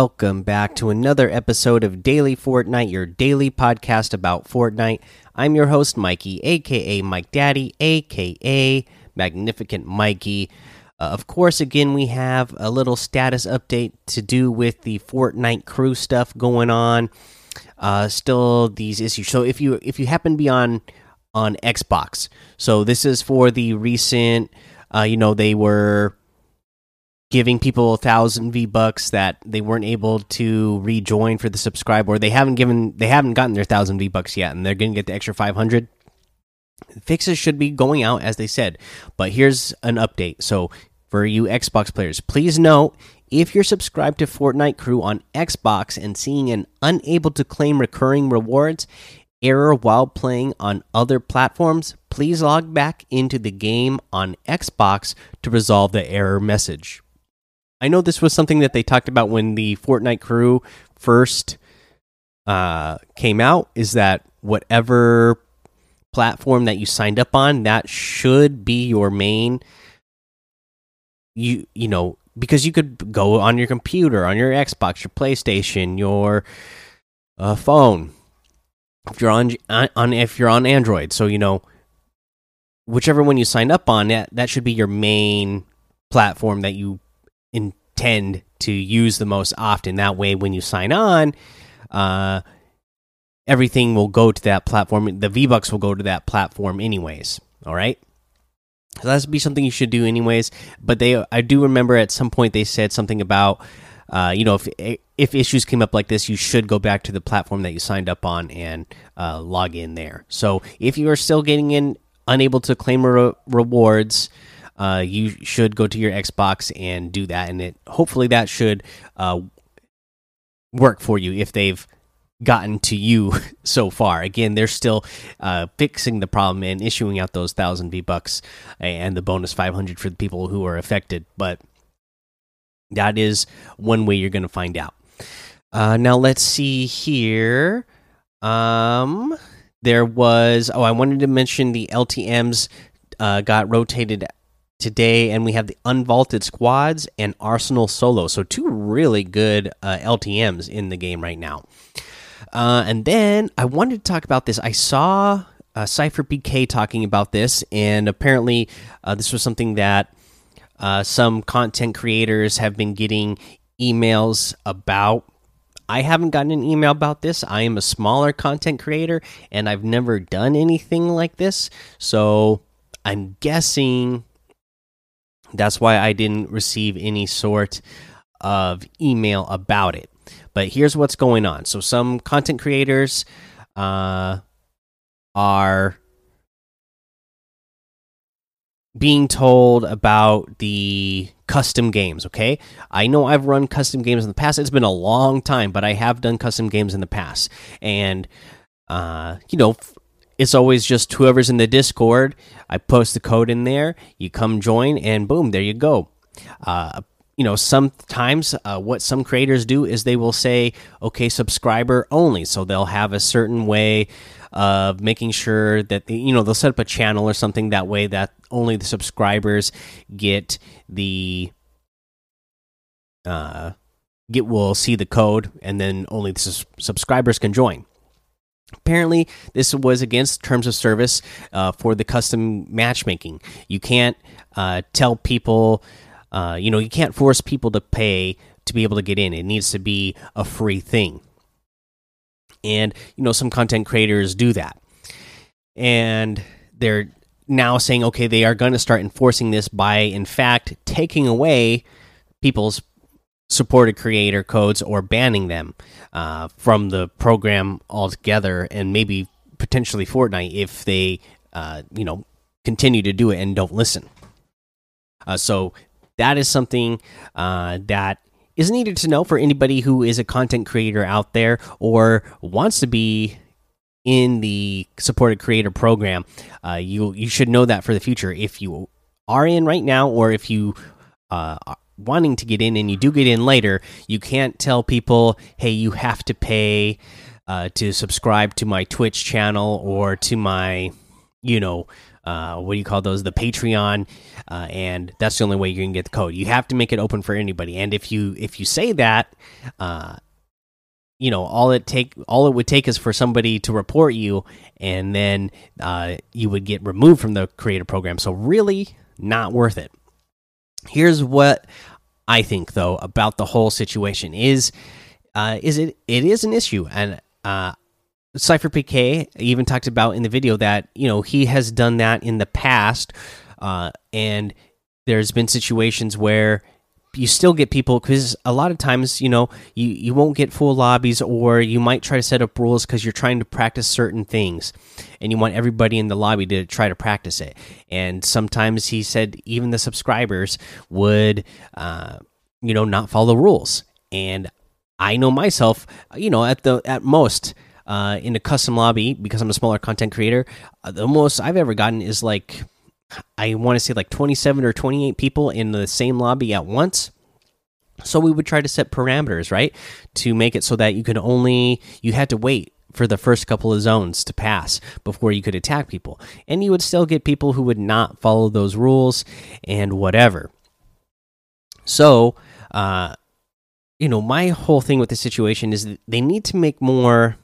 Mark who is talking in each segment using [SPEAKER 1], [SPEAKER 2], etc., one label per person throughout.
[SPEAKER 1] Welcome back to another episode of Daily Fortnite, your daily podcast about Fortnite. I'm your host, Mikey, aka Mike Daddy, aka Magnificent Mikey. Uh, of course, again, we have a little status update to do with the Fortnite crew stuff going on. Uh, still, these issues. So, if you if you happen to be on on Xbox, so this is for the recent. Uh, you know, they were giving people a thousand V bucks that they weren't able to rejoin for the subscribe, or they haven't given they haven't gotten their thousand V bucks yet, and they're going to get the extra five hundred. Fixes should be going out as they said, but here's an update. So for you Xbox players, please note if you're subscribed to Fortnite Crew on Xbox and seeing an unable to claim recurring rewards error while playing on other platforms, please log back into the game on Xbox to resolve the error message. I know this was something that they talked about when the Fortnite crew first uh, came out. Is that whatever platform that you signed up on, that should be your main. You you know because you could go on your computer, on your Xbox, your PlayStation, your uh, phone. If you're on on if you're on Android, so you know whichever one you sign up on, that that should be your main platform that you intend to use the most often. That way, when you sign on, uh, everything will go to that platform. The V Bucks will go to that platform, anyways. All right. So that's be something you should do, anyways. But they, I do remember at some point they said something about, uh, you know, if if issues came up like this, you should go back to the platform that you signed up on and uh, log in there. So if you are still getting in unable to claim re rewards, uh, you should go to your Xbox and do that, and it hopefully that should uh, work for you if they've gotten to you so far. Again, they're still uh, fixing the problem and issuing out those thousand V bucks and the bonus five hundred for the people who are affected, but that is one way you're going to find out. Uh, now let's see here. Um, there was oh, I wanted to mention the LTM's uh, got rotated today, and we have the Unvaulted Squads and Arsenal Solo. So, two really good uh, LTMs in the game right now. Uh, and then I wanted to talk about this. I saw uh, Sypher PK talking about this, and apparently, uh, this was something that uh, some content creators have been getting emails about. I haven't gotten an email about this. I am a smaller content creator and I've never done anything like this. So I'm guessing that's why I didn't receive any sort of email about it. But here's what's going on. So some content creators uh, are being told about the custom games, okay? I know I've run custom games in the past. It's been a long time, but I have done custom games in the past. And uh, you know, it's always just whoever's in the Discord. I post the code in there. You come join, and boom, there you go. Uh, you know, sometimes uh, what some creators do is they will say, okay, subscriber only. So they'll have a certain way of making sure that, they, you know, they'll set up a channel or something that way that only the subscribers get the. Uh, get will see the code and then only the subscribers can join Apparently, this was against terms of service uh, for the custom matchmaking. You can't uh, tell people, uh, you know, you can't force people to pay to be able to get in. It needs to be a free thing. And, you know, some content creators do that. And they're now saying, okay, they are going to start enforcing this by, in fact, taking away people's supported creator codes or banning them uh, from the program altogether, and maybe potentially Fortnite if they, uh, you know, continue to do it and don't listen. Uh, so that is something uh, that is needed to know for anybody who is a content creator out there or wants to be in the supported creator program. Uh, you you should know that for the future if you are in right now or if you uh, wanting to get in and you do get in later, you can't tell people, hey, you have to pay uh, to subscribe to my Twitch channel or to my you know, uh, what do you call those? The Patreon, uh, and that's the only way you can get the code. You have to make it open for anybody. And if you if you say that, uh, you know, all it take all it would take is for somebody to report you, and then uh, you would get removed from the creator program. So really, not worth it. Here's what I think though about the whole situation is uh, is it it is an issue. And uh, Sypher PK even talked about in the video that you know he has done that in the past, uh, and there's been situations where you still get people because a lot of times you know you you won't get full lobbies or you might try to set up rules because you're trying to practice certain things and you want everybody in the lobby to try to practice it and sometimes he said even the subscribers would uh, you know not follow rules and i know myself you know at the at most uh, in a custom lobby because I'm a smaller content creator. Uh, the most I've ever gotten is like I want to say like 27 or 28 people in the same lobby at once. So we would try to set parameters, right, to make it so that you could only you had to wait for the first couple of zones to pass before you could attack people. And you would still get people who would not follow those rules and whatever. So, uh, you know, my whole thing with the situation is they need to make more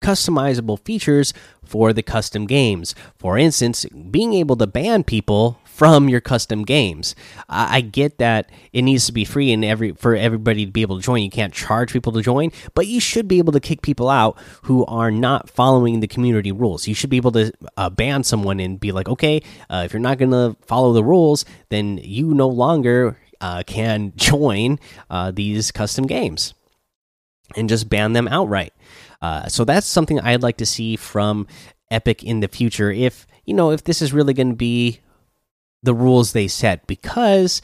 [SPEAKER 1] customizable features for the custom games. For instance, being able to ban people from your custom games. I, get that it needs to be free and every for everybody to be able to join. You can't charge people to join, but you should be able to kick people out who are not following the community rules. You should be able to uh, ban someone and be like, okay, uh, if you're not going to follow the rules, then you no longer uh, can join uh, these custom games and just ban them outright. Uh, so that's something I'd like to see from Epic in the future. If you know, if this is really going to be the rules they set, because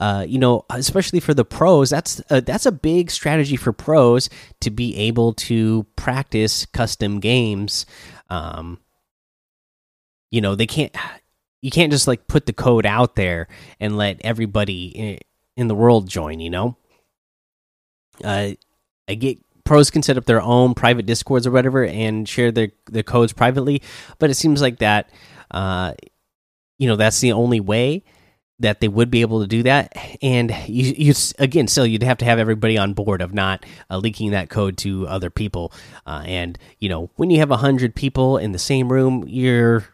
[SPEAKER 1] uh, you know, especially for the pros, that's a, that's a big strategy for pros to be able to practice custom games. Um, you know, they can't. You can't just like put the code out there and let everybody in the world join. You know, uh, I get pros can set up their own private discords or whatever and share their their codes privately but it seems like that uh you know that's the only way that they would be able to do that. And you, you again still you'd have to have everybody on board of not uh, leaking that code to other people. Uh, and you know when you have a hundred people in the same room you're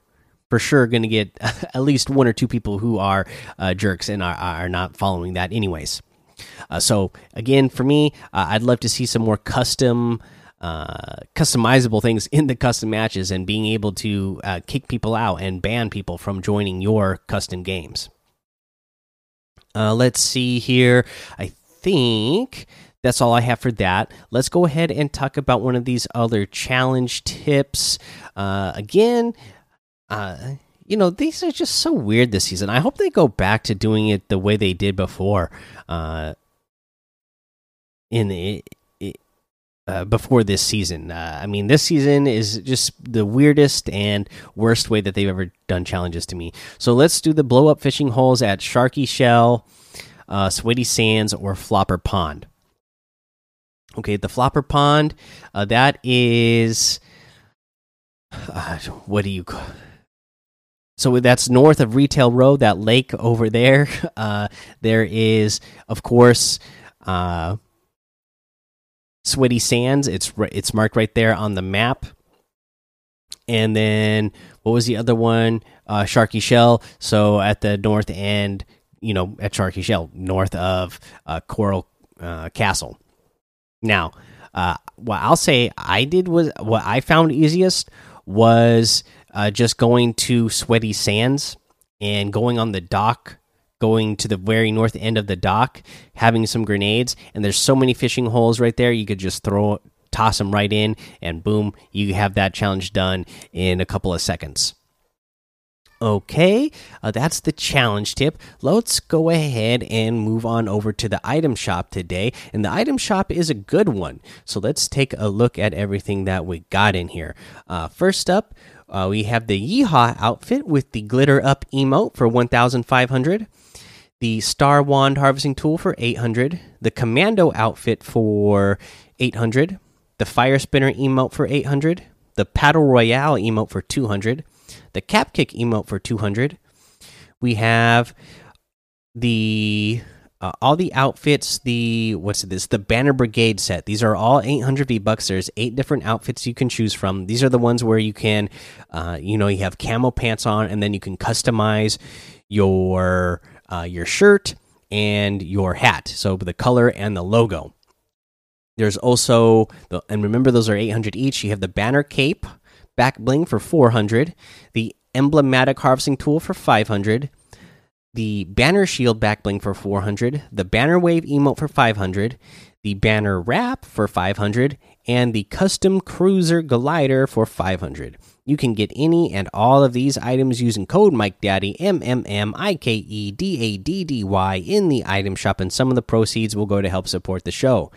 [SPEAKER 1] for sure going to get at least one or two people who are uh, jerks and are, are not following that anyways uh, so again, for me, uh, I'd love to see some more custom. Uh, customizable things in the custom matches and being able to uh, kick people out and ban people from joining your custom games. Uh, let's see here. I think that's all I have for that. Let's go ahead and talk about one of these other challenge tips. Uh, again, you know, these are just so weird this season. I hope they go back to doing it the way they did before. Uh, in the uh, before this season. Uh, I mean, this season is just the weirdest and worst way that they've ever done challenges to me. So let's do the blow up fishing holes at Sharky Shell, uh, Sweaty Sands, or Flopper Pond. Okay, the Flopper Pond, uh, that is. Uh, what do you call so that's north of Retail Road, that lake over there. Uh, there is, of course, uh, Sweaty Sands. It's it's marked right there on the map. And then what was the other one? Uh, Sharky Shell. So at the north end, you know, at Sharky Shell, north of uh, Coral uh, Castle. Now, uh, what I'll say I did was what I found easiest was uh, just going to Sweaty Sands and going on the dock, going to the very north end of the dock, having some grenades, and there's so many fishing holes right there. You could just throw, toss them right in, and boom, you have that challenge done in a couple of seconds. Okay, uh, that's the challenge tip. Let's go ahead and move on over to the item shop today. And the item shop is a good one. So let's take a look at everything that we got in here. Uh, first up, uh, we have the Yeehaw outfit with the glitter up emote for 1,500. The Star Wand harvesting tool for 800. The Commando outfit for 800. The Fire Spinner emote for 800. The Paddle Royale emote for 200. the cap kick emote for 200. We have the uh, all the outfits the what's this? The banner brigade set. These are all 800 v bucks there's eight different outfits you can choose from. These are the ones where you can uh, you know you have camo pants on and then you can customize your uh, your shirt and your hat. So the color and the logo. There's also the and remember those are 800 each. You have the banner cape back bling for 400 the emblematic harvesting tool for 500 the banner shield backbling for 400, the banner wave emote for 500, the banner wrap for 500, and the custom cruiser glider for 500. You can get any and all of these items using code MikeDaddy M M M I K E D A D D Y in the item shop, and some of the proceeds will go to help support the show.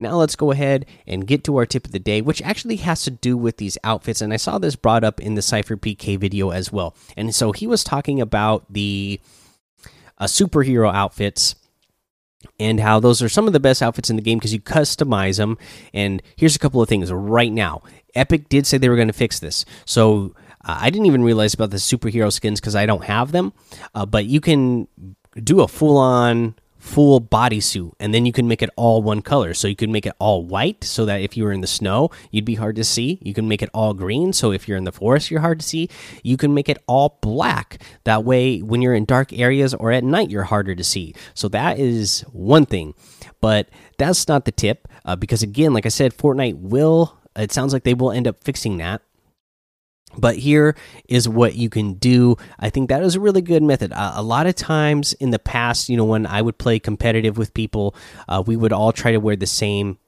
[SPEAKER 1] Now let's go ahead and get to our tip of the day, which actually has to do with these outfits. And I saw this brought up in the Sypher PK video as well. And so he was talking about the uh, superhero outfits and how those are some of the best outfits in the game because you customize them. And here's a couple of things right now. Epic did say they were going to fix this. So uh, I didn't even realize about the superhero skins because I don't have them. Uh, but you can do a full on full bodysuit and then you can make it all one color. So you can make it all white so that if you were in the snow you'd be hard to see. You can make it all green so if you're in the forest you're hard to see. You can make it all black. That way when you're in dark areas or at night you're harder to see. So that is one thing. But that's not the tip uh, because again like i said fortnite will it sounds like they will end up fixing that but here is what you can do. I think that is a really good method. Uh, a lot of times in the past you know when i would play competitive with people uh, we would all try to wear the same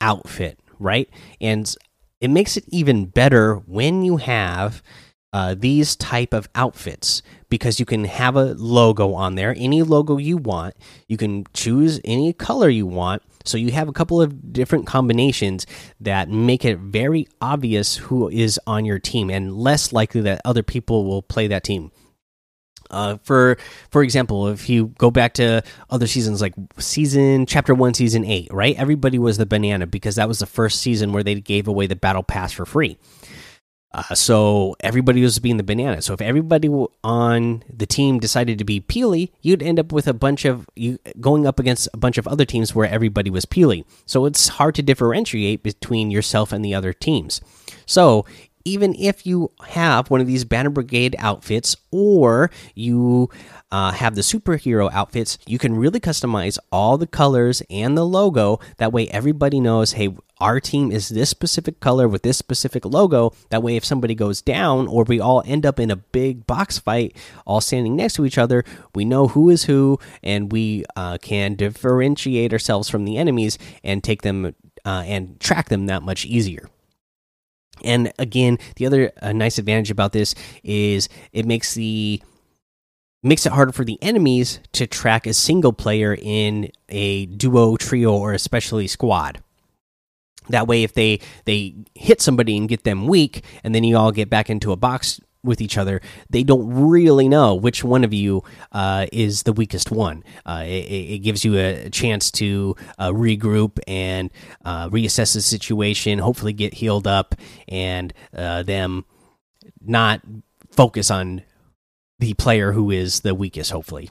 [SPEAKER 1] outfit right? And it makes it even better when you have uh, these type of outfits because you can have a logo on there any logo you want. You can choose any color you want so you have a couple of different combinations that make it very obvious who is on your team and less likely that other people will play that team. Uh, for for example, if you go back to other seasons like season chapter one, season eight, right? Everybody was the banana because that was the first season where they gave away the battle pass for free. Uh, so everybody was being the banana. So if everybody on the team decided to be Peely, you'd end up with a bunch of you going up against a bunch of other teams where everybody was Peely. So it's hard to differentiate between yourself and the other teams. So even if you have one of these Banner Brigade outfits or you uh, have the superhero outfits, you can really customize all the colors and the logo. That way, everybody knows hey, our team is this specific color with this specific logo. That way, if somebody goes down or we all end up in a big box fight, all standing next to each other, we know who is who and we uh, can differentiate ourselves from the enemies and take them uh, and track them that much easier. And again, the other uh, nice advantage about this is it makes the makes it harder for the enemies to track a single player in a duo, trio, or especially squad. That way, if they they hit somebody and get them weak, and then you all get back into a box with each other, they don't really know which one of you uh, is the weakest one. Uh, it, it, gives you a chance to uh, regroup and uh, reassess the situation, hopefully get healed up, and uh, them not focus on the player who is the weakest, hopefully.